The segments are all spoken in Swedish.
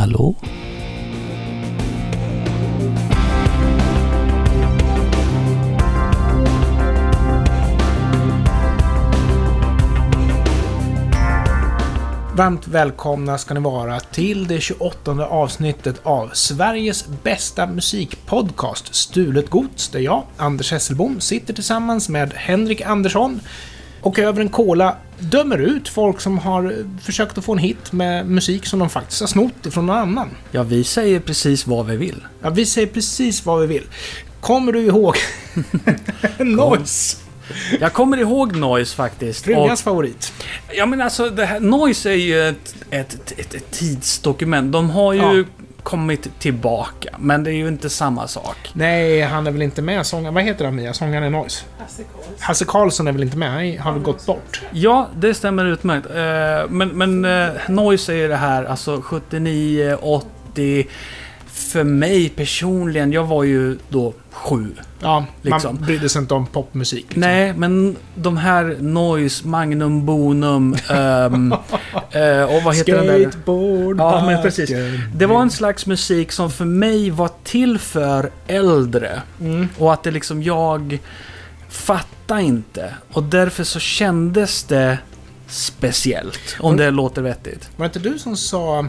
Hallå? Varmt välkomna ska ni vara till det 28 avsnittet av Sveriges bästa musikpodcast Stulet Gods, där jag, Anders Hesselbom, sitter tillsammans med Henrik Andersson och över en cola dömer ut folk som har försökt att få en hit med musik som de faktiskt har snott ifrån någon annan. Ja, vi säger precis vad vi vill. Ja, vi säger precis vad vi vill. Kommer du ihåg Noise? Jag kommer ihåg Noise faktiskt. Frugans favorit. Ja men alltså, det här, Noise är ju ett, ett, ett, ett tidsdokument. De har ju Ja. Kommit tillbaka, men det är ju inte samma sak. Nej, han är väl inte med. Sångaren, vad heter han Mia? Sångaren i Noise? Hasse Karlsson är väl inte med? Han har väl gått bort? Ja, det stämmer utmärkt. Eh, Men, men eh, Noise är ju det här, alltså 79, 80. För mig personligen, jag var ju då sju. Ja, Liksom. man brydde sig inte om popmusik. Liksom. Nej, men de här Noise, Magnum Bonum ehm, eh, och vad heter den där? Skateboard, Ja, men precis. Det var en slags musik som för mig var till för äldre. Mm. Och att det liksom jag fattade inte. Och därför så kändes det speciellt. Om Mm. det låter vettigt. Var det inte du som sa,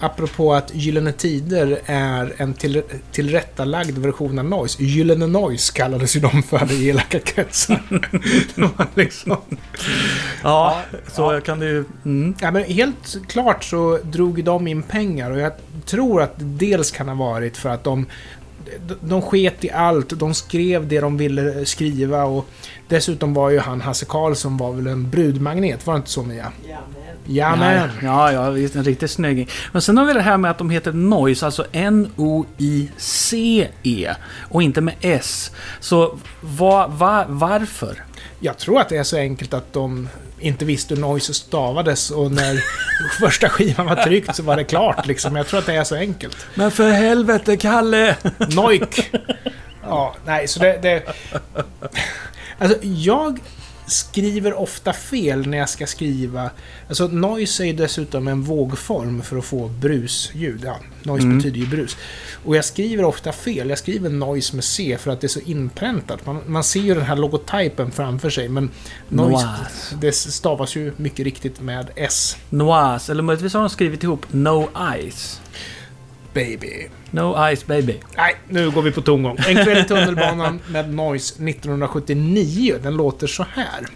apropå att Gyllene Tider är en till, tillrättalagd version av Noise. Gyllene Noise kallades ju de för i elaka kretsar. Liksom... Ja, så ja. kan ju... Mm. Ja, men helt klart så drog de in pengar och jag tror att det dels kan ha varit för att de de- sket i allt, de skrev det de ville skriva och dessutom var ju han, Hasse Karlsson, var väl en brudmagnet, var det inte så Mia? Jamen! Ja, ja, visst, en riktig snygging. Men sen har vi det här med att de heter Noise, alltså N-O-I-C-E. Och inte med S. Så va, va, varför? Jag tror att det är så enkelt att de inte visste hur noise stavades och när första skivan var tryckt så var det klart liksom. Jag tror att det är så enkelt. Men för helvete, Kalle! Noik! Ja, nej, så det... det... Alltså, jag skriver ofta fel när jag ska skriva... Alltså, noise är ju dessutom en vågform för att få brusljud. Ja, noise Mm. betyder ju brus. Och jag skriver ofta fel. Jag skriver noise med C för att det är så inpräntat. Man, man ser ju den här logotypen framför sig, men noise, Noise. det stavas ju mycket riktigt med S. Noise, eller möjligtvis har de skrivit ihop No Ice. Baby. No Ice Baby. Nej, nu går vi på tomgång. En kväll i tunnelbanan med Noise 1979. Den låter så här.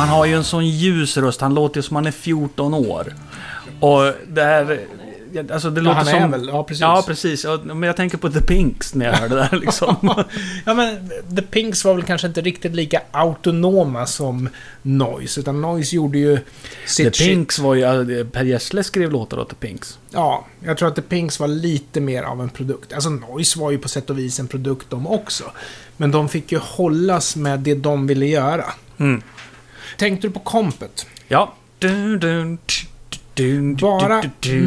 Han har ju en sån ljus röst, han låter ju som han är 14 år. Och det här... Alltså det Ja, låter han som... är väl, ja precis. Ja, precis. Men jag tänker på The Pinks när jag hör det där liksom. Ja, men The Pinks var väl kanske inte riktigt lika autonoma som Noise, utan Noise gjorde ju The sitt shit. Pinks var ju... Per Gessle skrev låtar åt The Pinks. Ja, jag tror att The Pinks var lite mer av en produkt. Alltså Noise var ju på sätt och vis en produkt de också. Men de fick ju hållas med det de ville göra. Mm. Tänkte du på kompet? Ja. Bara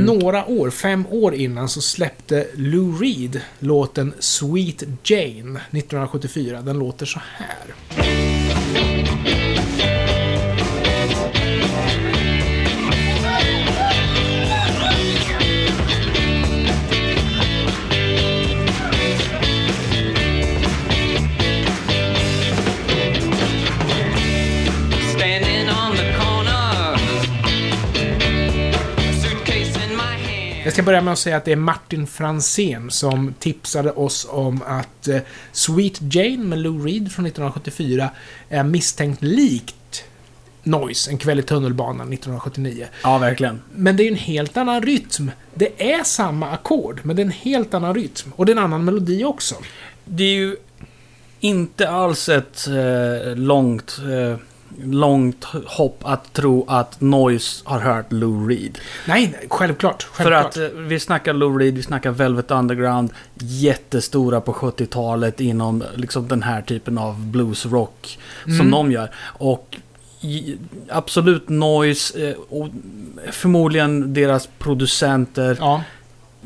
några år, fem år innan, så släppte Lou Reed låten Sweet Jane 1974. Den låter så här. Jag ska börja med att säga att det är Martin Fransén som tipsade oss om att eh, Sweet Jane med Lou Reed från 1974 är misstänkt likt Noise, En kväll i tunnelbanan 1979. Ja, verkligen. Men det är en helt annan rytm. Det är samma ackord, men det är en helt annan rytm. Och det är en annan melodi också. Det är ju inte alls ett eh, långt... Eh, långt hopp att tro att Noise har hört Lou Reed. Nej, nej, självklart. För självklart. att eh, vi snackar Lou Reed, vi snackar Velvet Underground, jättestora på 70-talet inom liksom den här typen av bluesrock Mm. som de gör. Och absolut Noise eh, och förmodligen deras producenter Ja.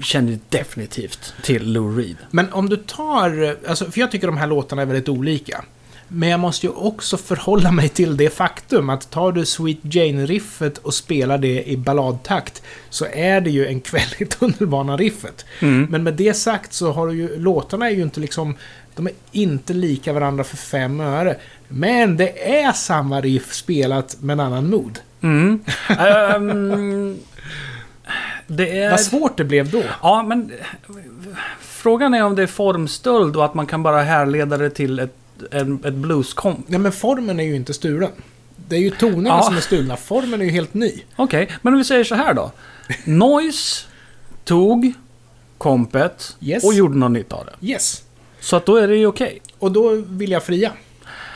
känner definitivt till Lou Reed. Men om du tar, alltså, för jag tycker de här låtarna är väldigt olika. Men jag måste ju också förhålla mig till det faktum att tar du Sweet Jane-riffet och spelar det i balladtakt så är det ju en kväll i tunnelbanan-riffet. Mm. Men med det sagt så har du ju, låtarna är ju inte liksom, de är inte lika varandra för fem öre. Men det är samma riff spelat med en annan mood. Mm. Ehm, det är... Vad svårt det blev då. Ja, men frågan är om det är formstöld och att man kan bara härleda det till ett, en, ett blueskomp. Ja, men formen är ju inte stulen. Det är ju tonerna Ja. som är stulna. Formen är ju helt ny. Okej, men om vi säger så här då. Noise tog kompet Yes. och gjorde något nytt av det. Yes. Så att då är det ju okej. Och då vill jag fria.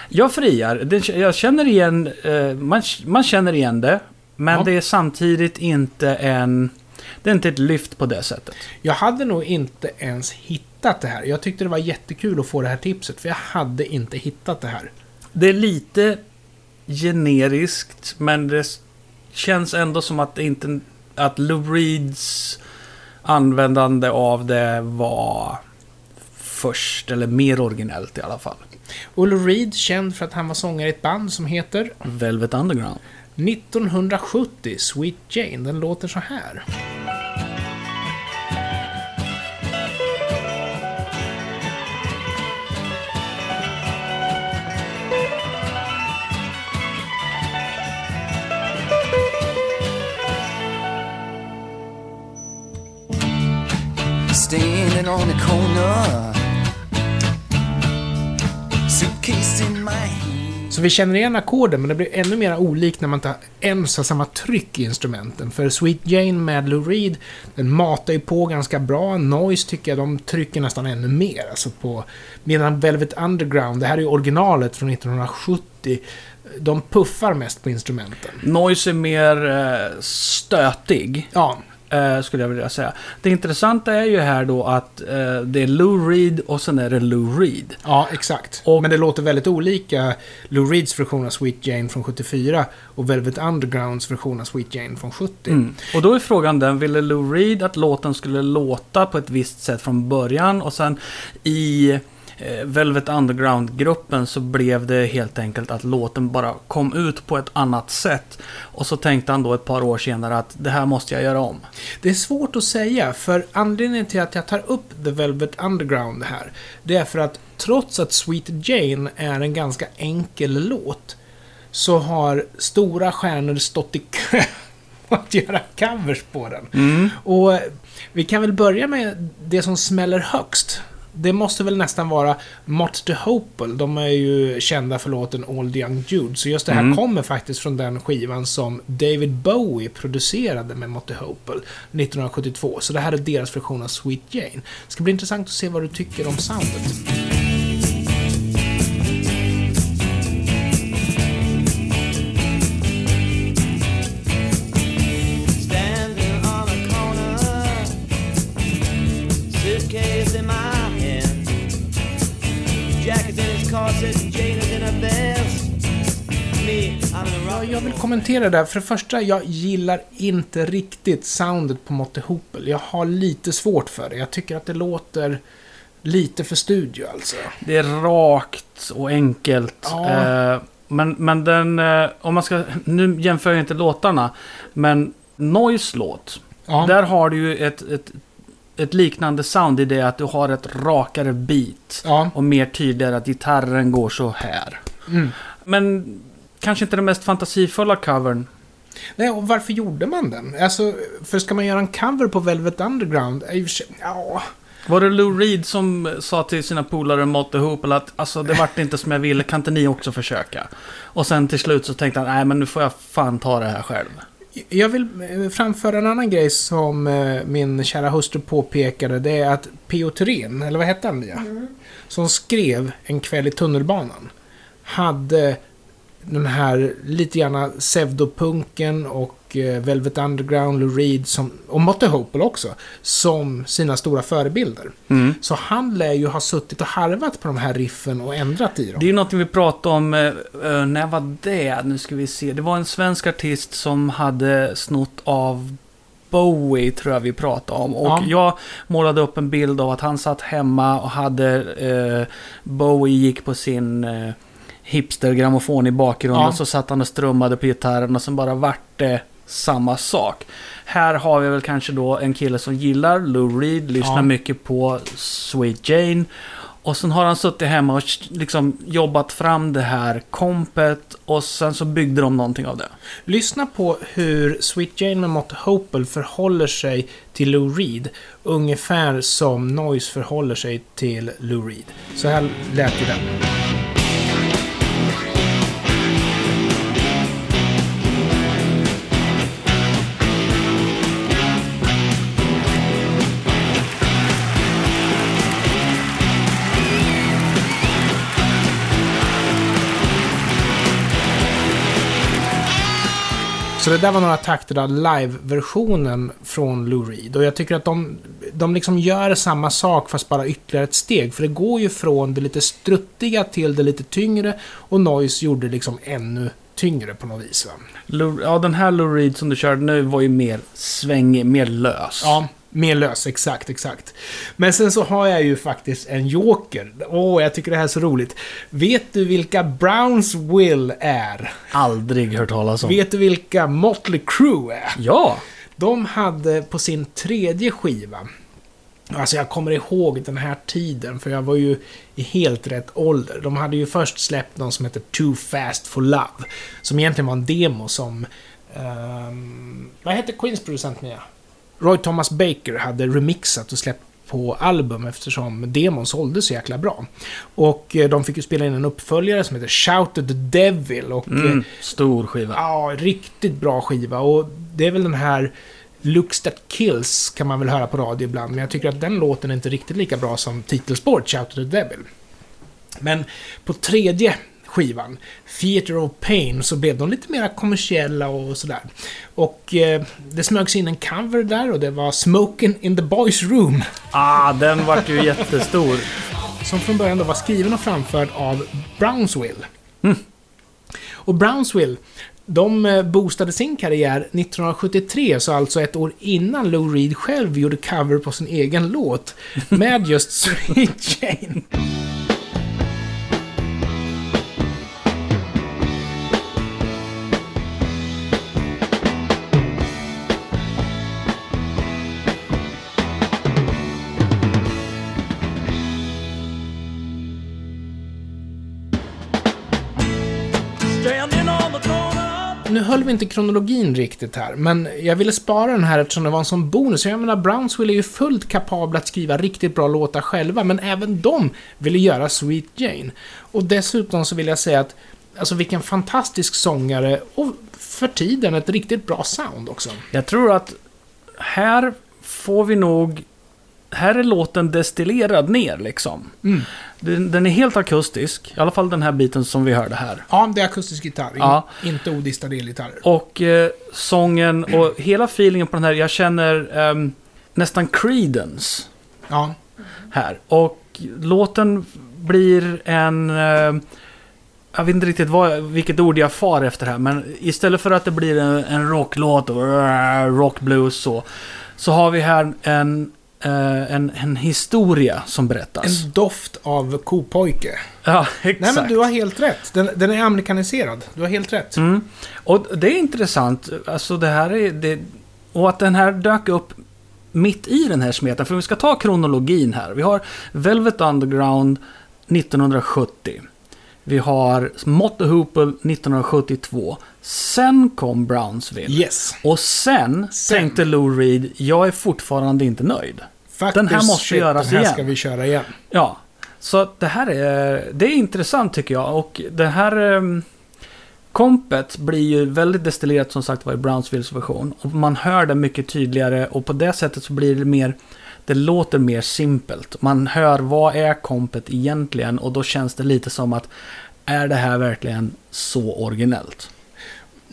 Jag friar. Jag känner igen... Eh, man, man känner igen det. Men Ja. det är samtidigt inte en... Det är inte ett lyft på det sättet. Jag hade nog inte ens hittat det här. Jag tyckte det var jättekul att få det här tipset, för jag hade inte hittat det här. Det är lite generiskt, men det känns ändå som att inte... Att Lou Reeds användande av det var först, eller mer originellt i alla fall. Olle Reed, känd för att han var sångare i ett band som heter Velvet Underground. 1970, Sweet Jane. Den låter så här. Standing on the corner, suitcase in my hand. Så vi känner igen ackorden, men det blir ännu mer olikt när man inte ens har samma tryck i instrumenten. För Sweet Jane med Lou Reed, den matar ju på ganska bra. Noise tycker jag de trycker nästan ännu mer. Alltså på, medan Velvet Underground, det här är ju originalet från 1970, de puffar mest på instrumenten. Noise är mer eh, stötig, Ja, eh, skulle jag vilja säga. Det intressanta är ju här då att eh, det är Lou Reed och sen är det Lou Reed. ja exakt. Och- Men det låter väldigt olika. Lou Reeds version av Sweet Jane från 74 och Velvet Undergrounds version av Sweet Jane från 70. Mm. Och då är frågan den, ville Lou Reed att låten skulle låta på ett visst sätt från början och sen i Velvet Underground-gruppen så blev det helt enkelt att låten bara kom ut på ett annat sätt. Och så tänkte han då ett par år senare att det här måste jag göra om. Det är svårt att säga, för anledningen till att jag tar upp The Velvet Underground här, det är för att trots att Sweet Jane är en ganska enkel låt, så har stora stjärnor stått i kö att göra covers på den. Och vi kan väl börja med det som smäller högst. Det måste väl nästan vara Mott the Hopel. De är ju kända för låten All the Young Jude. Så just det här kommer faktiskt från den skivan som David Bowie producerade med Mott the Hopel 1972. Så det här är deras version av Sweet Jane. Det ska bli intressant att se vad du tycker om soundet. Kommentera det. här. För det första, jag gillar inte riktigt soundet på Mott the Hopel. Jag har lite svårt för det. Jag tycker att det låter lite för studio alltså. Det är rakt och enkelt. Ja. Eh, men, men den, eh, om man ska, nu jämför jag inte låtarna, men Noise låt, Ja. där har du ju ett, ett, ett liknande sound i det att du har ett rakare beat. Ja. Och mer tydligare att gitarren går så här. Mm. Men kanske inte den mest fantasifulla covern. Nej, och varför gjorde man den? Alltså, för ska man göra en cover på Velvet Underground? är ju- Ja, Var det Lou Reed som sa till sina polare Motte Hoople att alltså det vart inte som jag ville, kan inte ni också försöka? Och sen till slut så tänkte han, nej men nu får jag fan ta det här själv. Jag vill eh, framföra en annan grej som eh, min kära hustru påpekade. Det är att P.O. Turin, eller vad hette han Mia? Som skrev En kväll i tunnelbanan. Hade den här lite grann pseudopunken och eh, Velvet Underground, Lou Reed som, och Motte Hopel också, som sina stora förebilder. Mm. Så han lär ju ha suttit och harvat på de här riffen och ändrat i dem. Det är ju något vi pratade om, eh, eh, när var det? Nu ska vi se. Det var en svensk artist som hade snott av Bowie, tror jag vi pratade om. Och Ja. jag målade upp en bild av att han satt hemma och hade eh, Bowie gick på sin eh, hipstergrammofon i bakgrunden. Ja. Och så satt han och strummade på gitarren och sen bara vart det samma sak. Här har vi väl kanske då en kille som gillar Lou Reed, lyssnar Ja. mycket på Sweet Jane. Och sen har han suttit hemma och liksom jobbat fram det här kompet och sen så byggde de någonting av det. Lyssna på hur Sweet Jane med Motte Hopel förhåller sig till Lou Reed. Ungefär som Noise förhåller sig till Lou Reed. Så här lät ju den. Så det där var några takter av live-versionen från Lou Reed. Och jag tycker att de, de liksom gör samma sak fast bara ytterligare ett steg. För det går ju från det lite struttiga till det lite tyngre. Och Noise gjorde det liksom ännu tyngre på något vis. Va? Ja, den här Lou Reed som du körde nu var ju mer svängig, mer lös. Ja, mer lös. Exakt, exakt. Men sen så har jag ju faktiskt en joker. Åh, jag tycker det här är så roligt. Vet du vilka Brownsville är? Aldrig hört talas om. Vet du vilka Motley Crue är? Ja! De hade på sin tredje skiva, alltså jag kommer ihåg den här tiden, för jag var ju i helt rätt ålder. De hade ju först släppt någon som heter Too Fast For Love, som egentligen var en demo som... ehm, vad hette Queens producent Mia? Roy Thomas Baker hade remixat och släppt på album eftersom demon sålde så jäkla bra. Och eh, de fick ju spela in en uppföljare som heter Shout at the Devil och eh, Mm, stor skiva. Ja, riktigt bra skiva. Och det är väl den här Looks That Kills kan man väl höra på radio ibland. Men jag tycker att den låten är inte riktigt lika bra som titelspåret Shout to the Devil. Men på tredje skivan, Theater of Pain, så blev de lite mer kommersiella och sådär. Och eh, det smögs in en cover där och det var Smoking in the Boys Room. Ah, den vart ju jättestor. Som från början då var skriven och framförd av Brownsville. Och Brownsville, de eh, boostade sin karriär 1973, så alltså ett år innan Lou Reed själv gjorde cover på sin egen låt med just Sweet Jane. Nu höll vi inte kronologin riktigt här, men jag ville spara den här eftersom det var en sån bonus. Jag menar, Brownsville är ju fullt kapabla att skriva riktigt bra låtar själva, men även de ville göra Sweet Jane. Och dessutom så vill jag säga att, alltså vilken fantastisk sångare och för tiden ett riktigt bra sound också. Jag tror att här får vi nog... Här är låten destillerad ner liksom. Mm. Den, den är helt akustisk. I alla fall den här biten som vi hörde här. Ja, det är akustisk gitarr, Ja. in, inte odistad elgitarr. Och eh, sången och hela feelingen på den här. Jag känner ehm, nästan Creedence Ja, här. Och låten blir en... Eh, jag vet inte riktigt vad, vilket ord jag far efter här, men istället för att det blir en, en rocklåt och uh, rockblues så, så har vi här en, eh, en, en historia som berättas. en doft av kopojke. Ja, exakt. Nej, men du har helt rätt. Den, den är amerikaniserad. Du har helt rätt. Mm. Och det är intressant, alltså det här är... Det, och att den här dök upp mitt i den här smeten. För vi ska ta kronologin här. Vi har Velvet Underground 1970. Vi har Motte Hoople 1972. Sen kom Brownsville. Yes. Och sen, Sen. tänkte Lou Reed, jag är fortfarande inte nöjd. Faktiskt, Den här måste shit, göras Den här igen. ska vi köra igen. Ja, så det här är, det är intressant tycker jag. Och det här um, kompet blir ju väldigt destillerat som sagt var i Brownsvilles version. Och man hör det mycket tydligare och på det sättet så blir det mer, det låter mer simpelt. Man hör vad är kompet egentligen och då känns det lite som att är det här verkligen så originellt?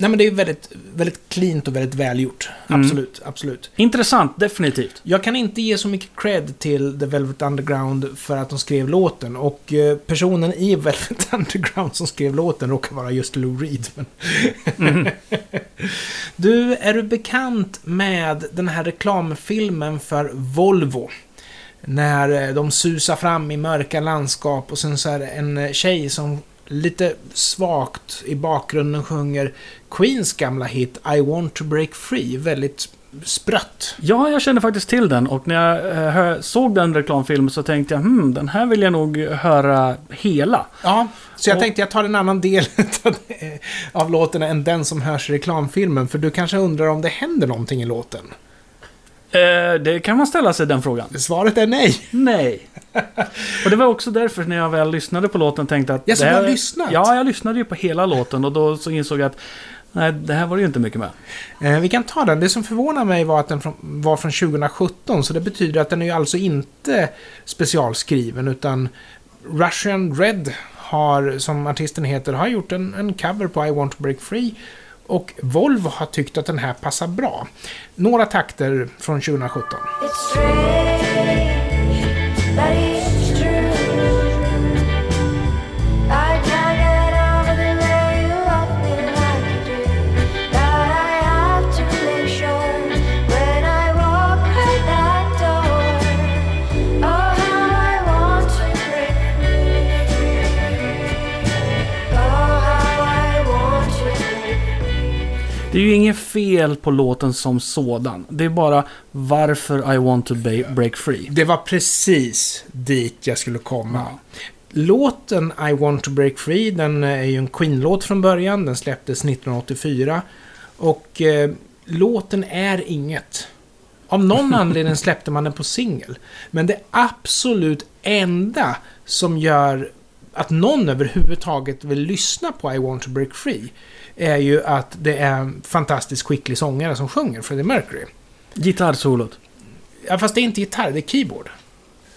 Nej men det är väldigt, väldigt cleant och väldigt välgjort. Mm. Absolut, absolut. Intressant, definitivt. Jag kan inte ge så mycket cred till The Velvet Underground för att de skrev låten. Och eh, personen i Velvet Underground som skrev låten råkar vara just Lou Reed. Men du, är du bekant med den här reklamfilmen för Volvo? När eh, de susar fram i mörka landskap och sen så är det en eh, tjej som lite svagt i bakgrunden sjunger Queens gamla hit I want to break free. Väldigt sprött. Ja, jag känner faktiskt till den och när jag eh, såg den reklamfilmen så tänkte jag hmm, den här vill jag nog höra hela. Ja, så jag Och- tänkte jag tar en annan del av, av låten än den som hörs i reklamfilmen. För du kanske undrar om det händer någonting i låten? Eh, det kan man ställa sig den frågan. Svaret är nej. Nej. Och det var också därför när jag väl lyssnade på låten tänkte att... Ja, så du har lyssnat? Ja, jag lyssnade ju på hela låten och då så insåg jag att nej, det här var det ju inte mycket med. Eh, vi kan ta den. Det som förvånar mig var att den från, var från 2017. Så det betyder att den är ju alltså inte specialskriven utan Russian Red har, som artisten heter, har gjort en, en cover på I want to break free. Och Volvo har tyckt att den här passar bra. Några takter från 2017. Det är ju inget fel på låten som sådan. Det är bara varför I want to break free. Det var precis dit jag skulle komma. Låten I want to break free, den är ju en Queen-låt från början. Den släpptes 1984. Och eh, låten är inget. Av någon anledning släppte man den på singel. Men det absolut enda som gör att någon överhuvudtaget vill lyssna på I want to break free är ju att det är en fantastiskt skicklig sångare som sjunger, Freddie Mercury. Gitarrsolot. Ja, fast det är inte gitarr, det är keyboard.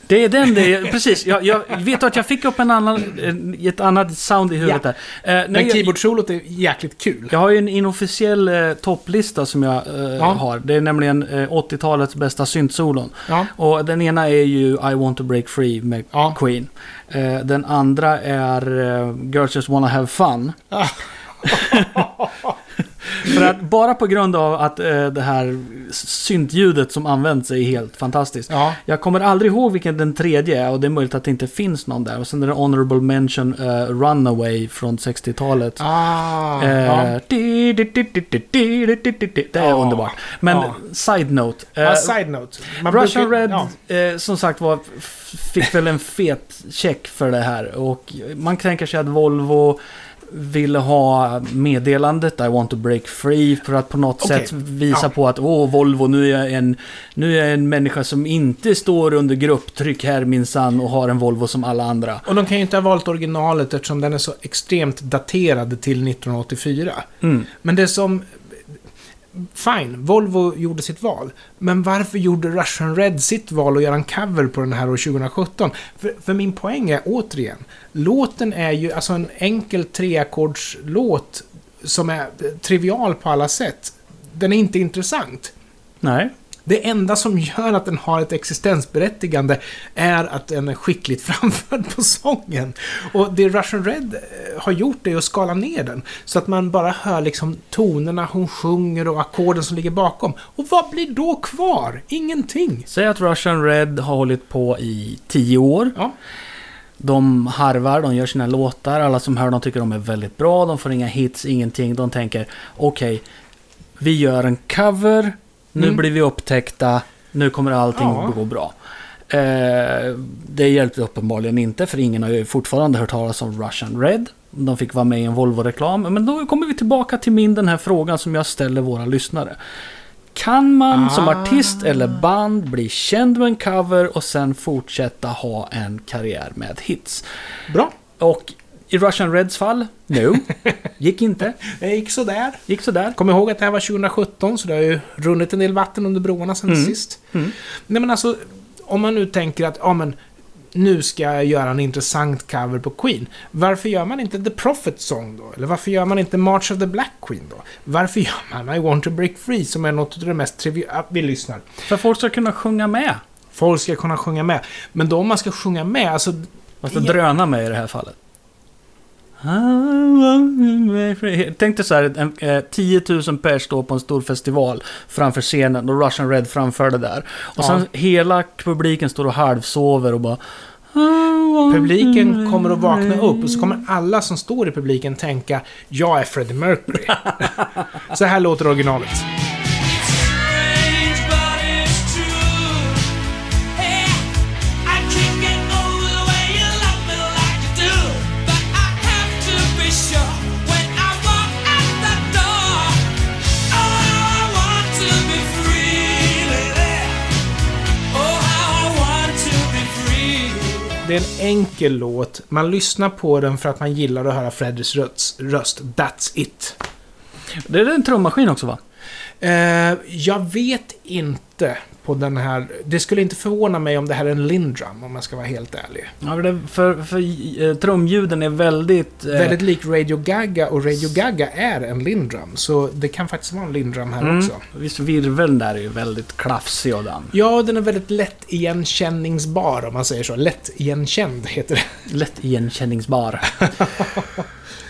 Det är den det är, precis. Jag, jag vet att jag fick upp en annan, en- ett annat sound i huvudet Ja. där. Eh, Men keyboardsolot är jäkligt kul. Jag har ju en inofficiell eh, topplista som jag eh, Ja. har. Det är nämligen eh, 80-talets bästa syntsolon. Ja. Och den ena är ju I want to break free med. Queen. Eh, den andra är eh, Girls just wanna have fun. För att bara på grund av att eh, det här syntljudet som används är helt fantastiskt. Ja. Jag kommer aldrig ihåg vilken den tredje är och det är möjligt att det inte finns någon där. Och sen är det Honorable Mention eh, Runaway från 60-talet. Ah, eh, ja. det är ah, underbart. Men ah. side-note. Eh, side-note. Russian brukar, Red, ja. Eh, som sagt var, fick väl en fet check för det här. Och man tänker sig att Volvo ville ha meddelandet I want to break free för att på något Okej. sätt visa Ja. på att åh Volvo, nu är, jag en, nu är jag en människa som inte står under grupptryck här minsann och har en Volvo som alla andra. Och de kan ju inte ha valt originalet eftersom den är så extremt daterad till 1984. Mm. Men det som... Fine, Volvo gjorde sitt val. Men varför gjorde Russian Red sitt val att göra en cover på den här år 2017? För, för min poäng är återigen, låten är ju alltså en enkel treackordslåt som är trivial på alla sätt. Den är inte intressant. Nej. Det enda som gör att den har ett existensberättigande är att den är skickligt framförd på sången. Och det Russian Red eh, har gjort är att skala ner den. Så att man bara hör liksom tonerna hon sjunger och ackorden som ligger bakom. Och vad blir då kvar? Ingenting. Säg att Russian Red har hållit på i tio år. Ja. De harvar, de gör sina låtar, alla som hör dem tycker de är väldigt bra, de får inga hits, ingenting. De tänker okej, vi gör en cover, nu Mm. blir vi upptäckta, nu kommer allting Ja. att gå bra. Eh, det hjälpte uppenbarligen inte, för ingen har ju fortfarande hört talas om Russian Red. De fick vara med i en Volvo-reklam. Men då kommer vi tillbaka till min den här frågan som jag ställer våra lyssnare. Kan man som Ah. artist eller band bli känd med en cover och sen fortsätta ha en karriär med hits? Bra. Och i Russian Reds fall, no. Gick inte. Det gick sådär. Gick sådär. Kom ihåg att det här var 2017, så det har ju runnit en del vatten under broarna sen Mm. sist. Mm. Nej men alltså, om man nu tänker att, ja men, nu ska jag göra en intressant cover på Queen. Varför gör man inte The Prophet Song då? Eller varför gör man inte March of the Black Queen då? Varför gör man I Want to Break Free som är något av det mest triviala... Vi lyssnar. För folk ska kunna sjunga med. Folk ska kunna sjunga med. Men då om man ska sjunga med, alltså... Det Ja. drönar med i det här fallet. Tänk dig så här, en, eh, 10 000 pers står på en stor festival framför scenen och Russian Red framför det där. Och Ja. sen hela publiken står och halvsover och bara... Publiken kommer att vakna upp och så kommer alla som står i publiken tänka Jag är Freddie Mercury. så här låter originalet. Det är en enkel låt. Man lyssnar på den för att man gillar att höra Freddys röst. röst. That's it. Det är en trummaskin också va? Eh, jag vet inte på den här... Det skulle inte förvåna mig om det här är en Lindrum, om jag ska vara helt ärlig. Ja, för, det, för, för eh, trumljuden är väldigt... eh, Väldigt lik Radio Gaga, och Radio Gaga är en Lindrum. Så det kan faktiskt vara en Lindrum här mm, också. Visst, virveln där är ju väldigt klafsig och den. Ja, den är väldigt lätt igenkänningsbar, om man säger så. Lätt igenkänd heter det. Lätt igenkänningsbar.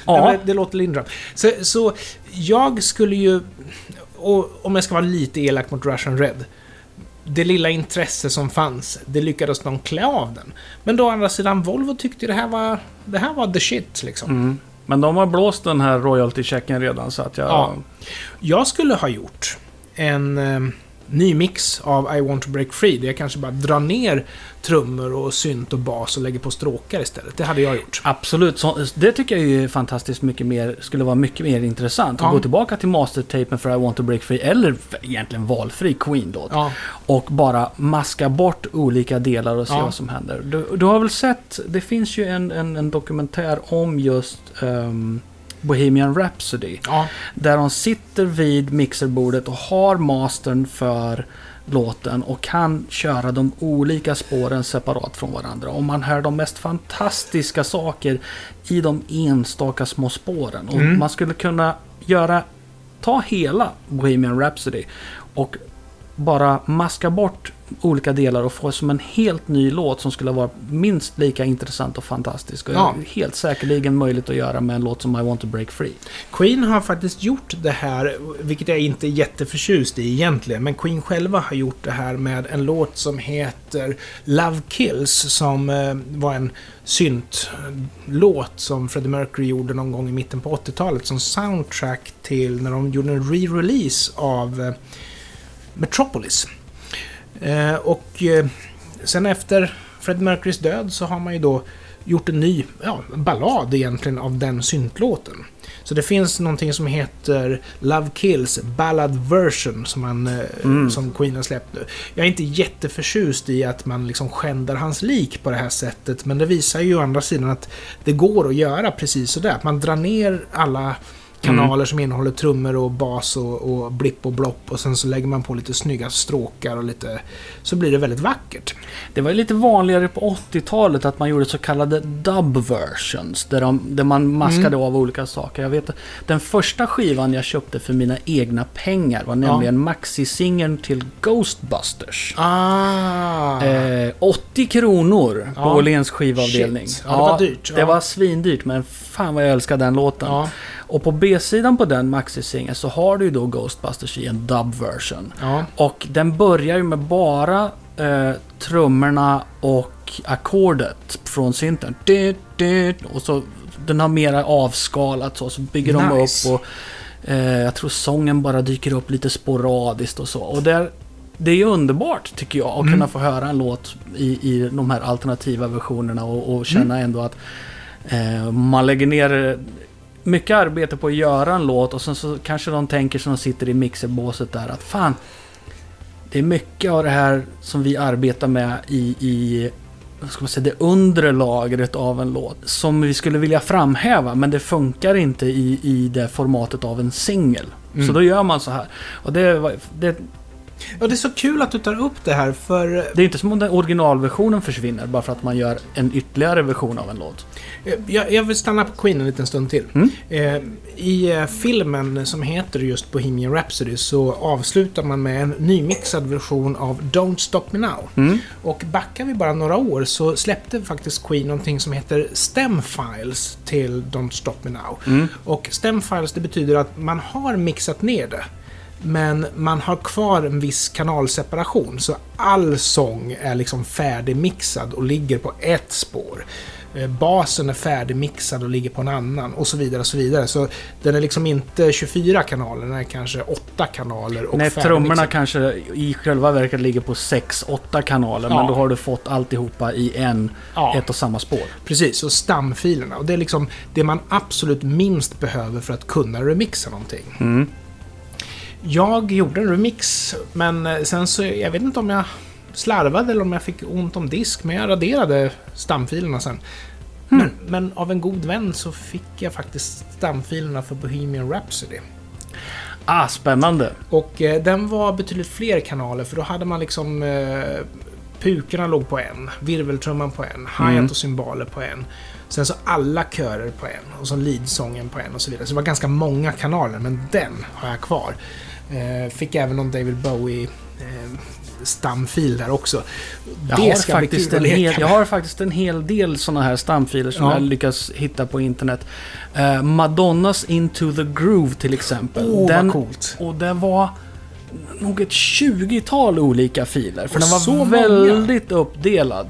Ja. ja, Det, det låter Lindrum. Så, så jag skulle ju... Och om jag ska vara lite elak mot Russian Red. Det lilla intresse som fanns, det lyckades de klä av den. Men då å andra sidan, Volvo tyckte det här var... Det här var the shit, liksom. mm. Men de har blåst den här royalty-checken redan så att jag... Ja. Jag skulle ha gjort en eh, ny mix av I want to break free, där jag kanske bara drar ner trummor och synt och bas och lägger på stråkar istället. Det hade jag gjort. Absolut, så, det tycker jag är fantastiskt mycket mer, skulle vara mycket mer intressant. Att Ja. gå tillbaka till mastertapen för I want to break free, eller egentligen valfri Queen-låt. Ja, Och bara maska bort olika delar och se Ja. vad som händer. Du, du har väl sett, det finns ju en, en, en dokumentär om just ehm, Bohemian Rhapsody. ja, Där de sitter vid mixerbordet och har mastern för låten och kan köra de olika spåren separat från varandra. Och man hör de mest fantastiska saker i de enstaka små spåren. Och Mm. man skulle kunna göra, ta hela Bohemian Rhapsody och bara maska bort olika delar och få som en helt ny låt som skulle vara minst lika intressant och fantastisk. Och Ja. helt säkerligen möjligt att göra med en låt som I want to break free. Queen har faktiskt gjort det här, vilket jag inte är jätteförtjust i egentligen, men Queen själva har gjort det här med en låt som heter Love Kills, som eh, var en syntlåt som Freddie Mercury gjorde någon gång i mitten på 80-talet som soundtrack till när de gjorde en re-release av eh, Metropolis. Eh, och eh, sen efter Freddie Mercurys död så har man ju då gjort en ny ja, ballad egentligen av den syntlåten. Så det finns någonting som heter Love Kills Ballad Version som, man, eh, Mm. som Queen har släppt nu. Jag är inte jätteförtjust i att man liksom skändar hans lik på det här sättet, men det visar ju å andra sidan att det går att göra precis sådär. Att man drar ner alla kanaler som innehåller trummor och bas och, och blipp och blopp och sen så lägger man på lite snygga stråkar och lite... Så blir det väldigt vackert. Det var lite vanligare på 80-talet att man gjorde så kallade dub versions. Där, de, där man maskade Mm. av olika saker. Jag vet den första skivan jag köpte för mina egna pengar var nämligen maxi-singeln till Ghostbusters. Ah! Eh, 80 kronor på Ja. Åhléns skivavdelning. Shit. Ja, det var dyrt. Det Ja. var svindyrt, men fan vad jag älskar den låten. Ja. Och på B-sidan på den maxi-singeln så har du ju då Ghostbusters i en dub version. Ja. Och den börjar ju med bara eh, trummorna och ackordet från synten. Och så den har mera avskalat så, så bygger de Nice. upp och eh, jag tror sången bara dyker upp lite sporadiskt och så. Och där, det är ju underbart tycker jag att Mm. kunna få höra en låt i, i de här alternativa versionerna och, och känna Mm. ändå att eh, man lägger ner mycket arbete på att göra en låt och sen så kanske de tänker som de sitter i mixerbåset där att fan det är mycket av det här som vi arbetar med i, i vad ska man säga, det undre lagret av en låt som vi skulle vilja framhäva men det funkar inte i, i det formatet av en singel. Mm. Så då gör man så här. Och det, det Ja, det är så kul att du tar upp det här, för Det är inte som om den originalversionen försvinner bara för att man gör en ytterligare version av en låt. eh, jag, jag vill stanna på Queen en liten stund till. Mm. Eh, I eh, filmen som heter just Bohemian Rhapsody så avslutar man med en nymixad version av Don't Stop Me Now. Mm. Och backar vi bara några år så släppte faktiskt Queen någonting som heter Stem Files till Don't Stop Me Now. Mm. Och Stem Files det betyder att man har mixat ner det. Men man har kvar en viss kanalseparation. Så all sång är liksom färdigmixad och ligger på ett spår. Eh, Basen är färdigmixad och ligger på en annan och så vidare och så vidare. Så den är liksom inte 24 kanaler, den är kanske 8 kanaler och Nej, trummorna kanske i själva verket ligger på 6-8 kanaler, Ja. men då har du fått alltihopa i en, Ja. ett och samma spår. Precis, och stamfilerna. Och det är liksom det man absolut minst behöver för att kunna remixa någonting. Mm. Jag gjorde en remix, men eh, sen så, jag vet inte om jag slarvade eller om jag fick ont om disk, men jag raderade stamfilerna sen. Hmm. Men, men av en god vän så fick jag faktiskt stamfilerna för Bohemian Rhapsody. Ah, spännande. Och eh, den var betydligt fler kanaler, för då hade man liksom... Eh, pukorna låg på en, virveltrumman på en, hi-hat Mm. och cymbaler på en. Sen så alla körer på en och så leadsången på en och så vidare. Så det var ganska många kanaler, men den har jag kvar. Eh, fick även någon David Bowie eh, stamfil där också. Jag Det har, ska bli faktiskt en hel, jag har faktiskt en hel del sådana här stamfiler som Ja. jag lyckas hitta på internet. Eh, Madonnas Into the Groove till exempel. Åh, den, vad coolt. Och det var nog ett 20-tal olika filer. För Och den var så många. väldigt uppdelad.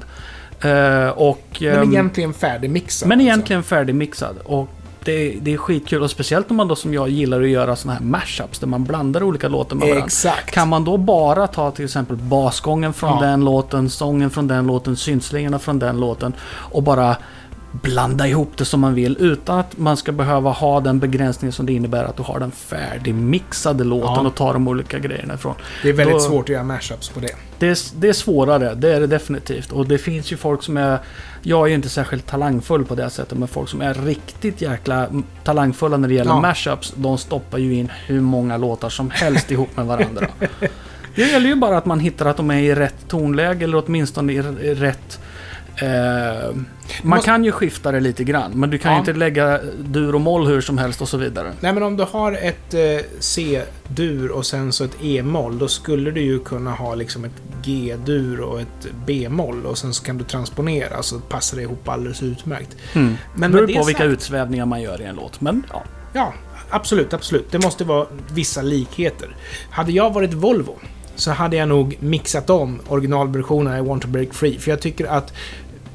Eh, och, Men ehm, egentligen färdigmixad. men alltså. egentligen färdigmixad. Och det, det är skitkul. Och speciellt om man då som jag gillar att göra såna här mashups där man blandar olika låtar med varandra. Exakt. Kan man då bara ta till exempel basgången från Ja. den låten, sången från den låten, synslingorna från den låten och bara blanda ihop det som man vill utan att man ska behöva ha den begränsningen som det innebär att du har den färdigmixade låten Ja. och tar de olika grejerna ifrån. Det är väldigt Då- svårt att göra mashups på det. Det är, det är svårare, det är det definitivt. Och det finns ju folk som är... Jag är ju inte särskilt talangfull på det sättet, men folk som är riktigt jäkla talangfulla när det gäller Ja. mashups, de stoppar ju in hur många låtar som helst ihop med varandra. Det gäller ju bara att man hittar att de är i rätt tonläge, eller åtminstone i rätt... Eh, man måste- kan ju skifta det lite grann, men du kan Ja. ju inte lägga dur och moll hur som helst och så vidare. Nej, men om du har ett eh, C-dur och sen så ett E-moll, då skulle du ju kunna ha liksom ett G-dur och ett B-moll och sen så kan du transponera så passar det ihop alldeles utmärkt. Mm. Men Det beror på det vilka sagt- utsvävningar man gör i en låt, men ja. Ja, absolut, absolut. Det måste vara vissa likheter. Hade jag varit Volvo så hade jag nog mixat om originalversionen I Want to Break Free. För jag tycker att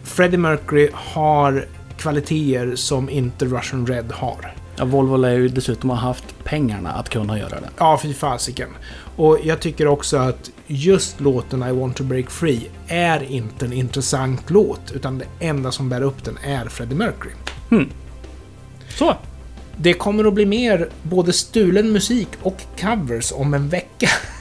Freddie Mercury har kvaliteter som inte Russian Red har. Ja, Volvo lär ju dessutom ha haft pengarna att kunna göra det. Ja, fy fasiken. Och jag tycker också att just låten I Want to Break Free är inte en intressant låt, utan det enda som bär upp den är Freddie Mercury. Så, Det kommer att bli mer både stulen musik och covers om en vecka.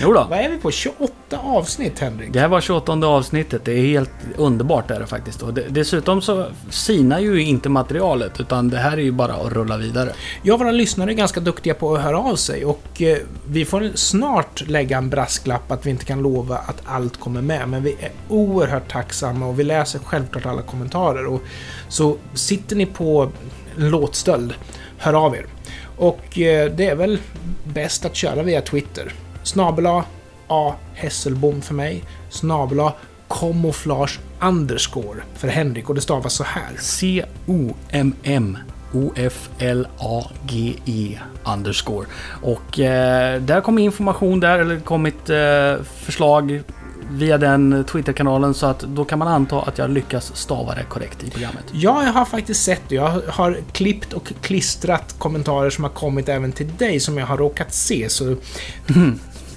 jo då. Vad är vi på? 28 avsnitt, Henrik? Det här var 28 avsnittet. Det är helt underbart är det faktiskt. Och dessutom så sinar ju inte materialet utan det här är ju bara att rulla vidare. Jag och våra lyssnare är ganska duktiga på att höra av sig och eh, vi får snart lägga en brasklapp att vi inte kan lova att allt kommer med. Men vi är oerhört tacksamma och vi läser självklart alla kommentarer. Och, så sitter ni på låtstöld, hör av er. Och eh, det är väl bäst att köra via Twitter. Snabela A. Hesselbom för mig. Snabela Camouflage underscore för Henrik och det stavas så här. C-O-M-M O-F-L-A-G-E underscore. Och eh, där kommer information där, eller kommit eh, förslag via den Twitter-kanalen så att då kan man anta att jag lyckas stava det korrekt i programmet. Ja, jag har faktiskt sett det. Jag har klippt och klistrat kommentarer som har kommit även till dig som jag har råkat se. Så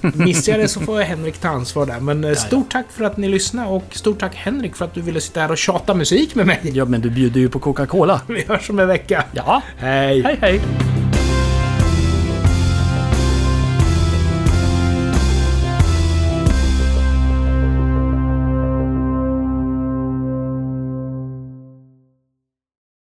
missar jag det så får jag Henrik ta ansvar där. Men eh, stort tack för att ni lyssnade och stort tack Henrik för att du ville sitta här och tjata musik med mig. Ja, men du bjuder ju på Coca-Cola. Vi hörs om en vecka. Ja, Hej! hej hej!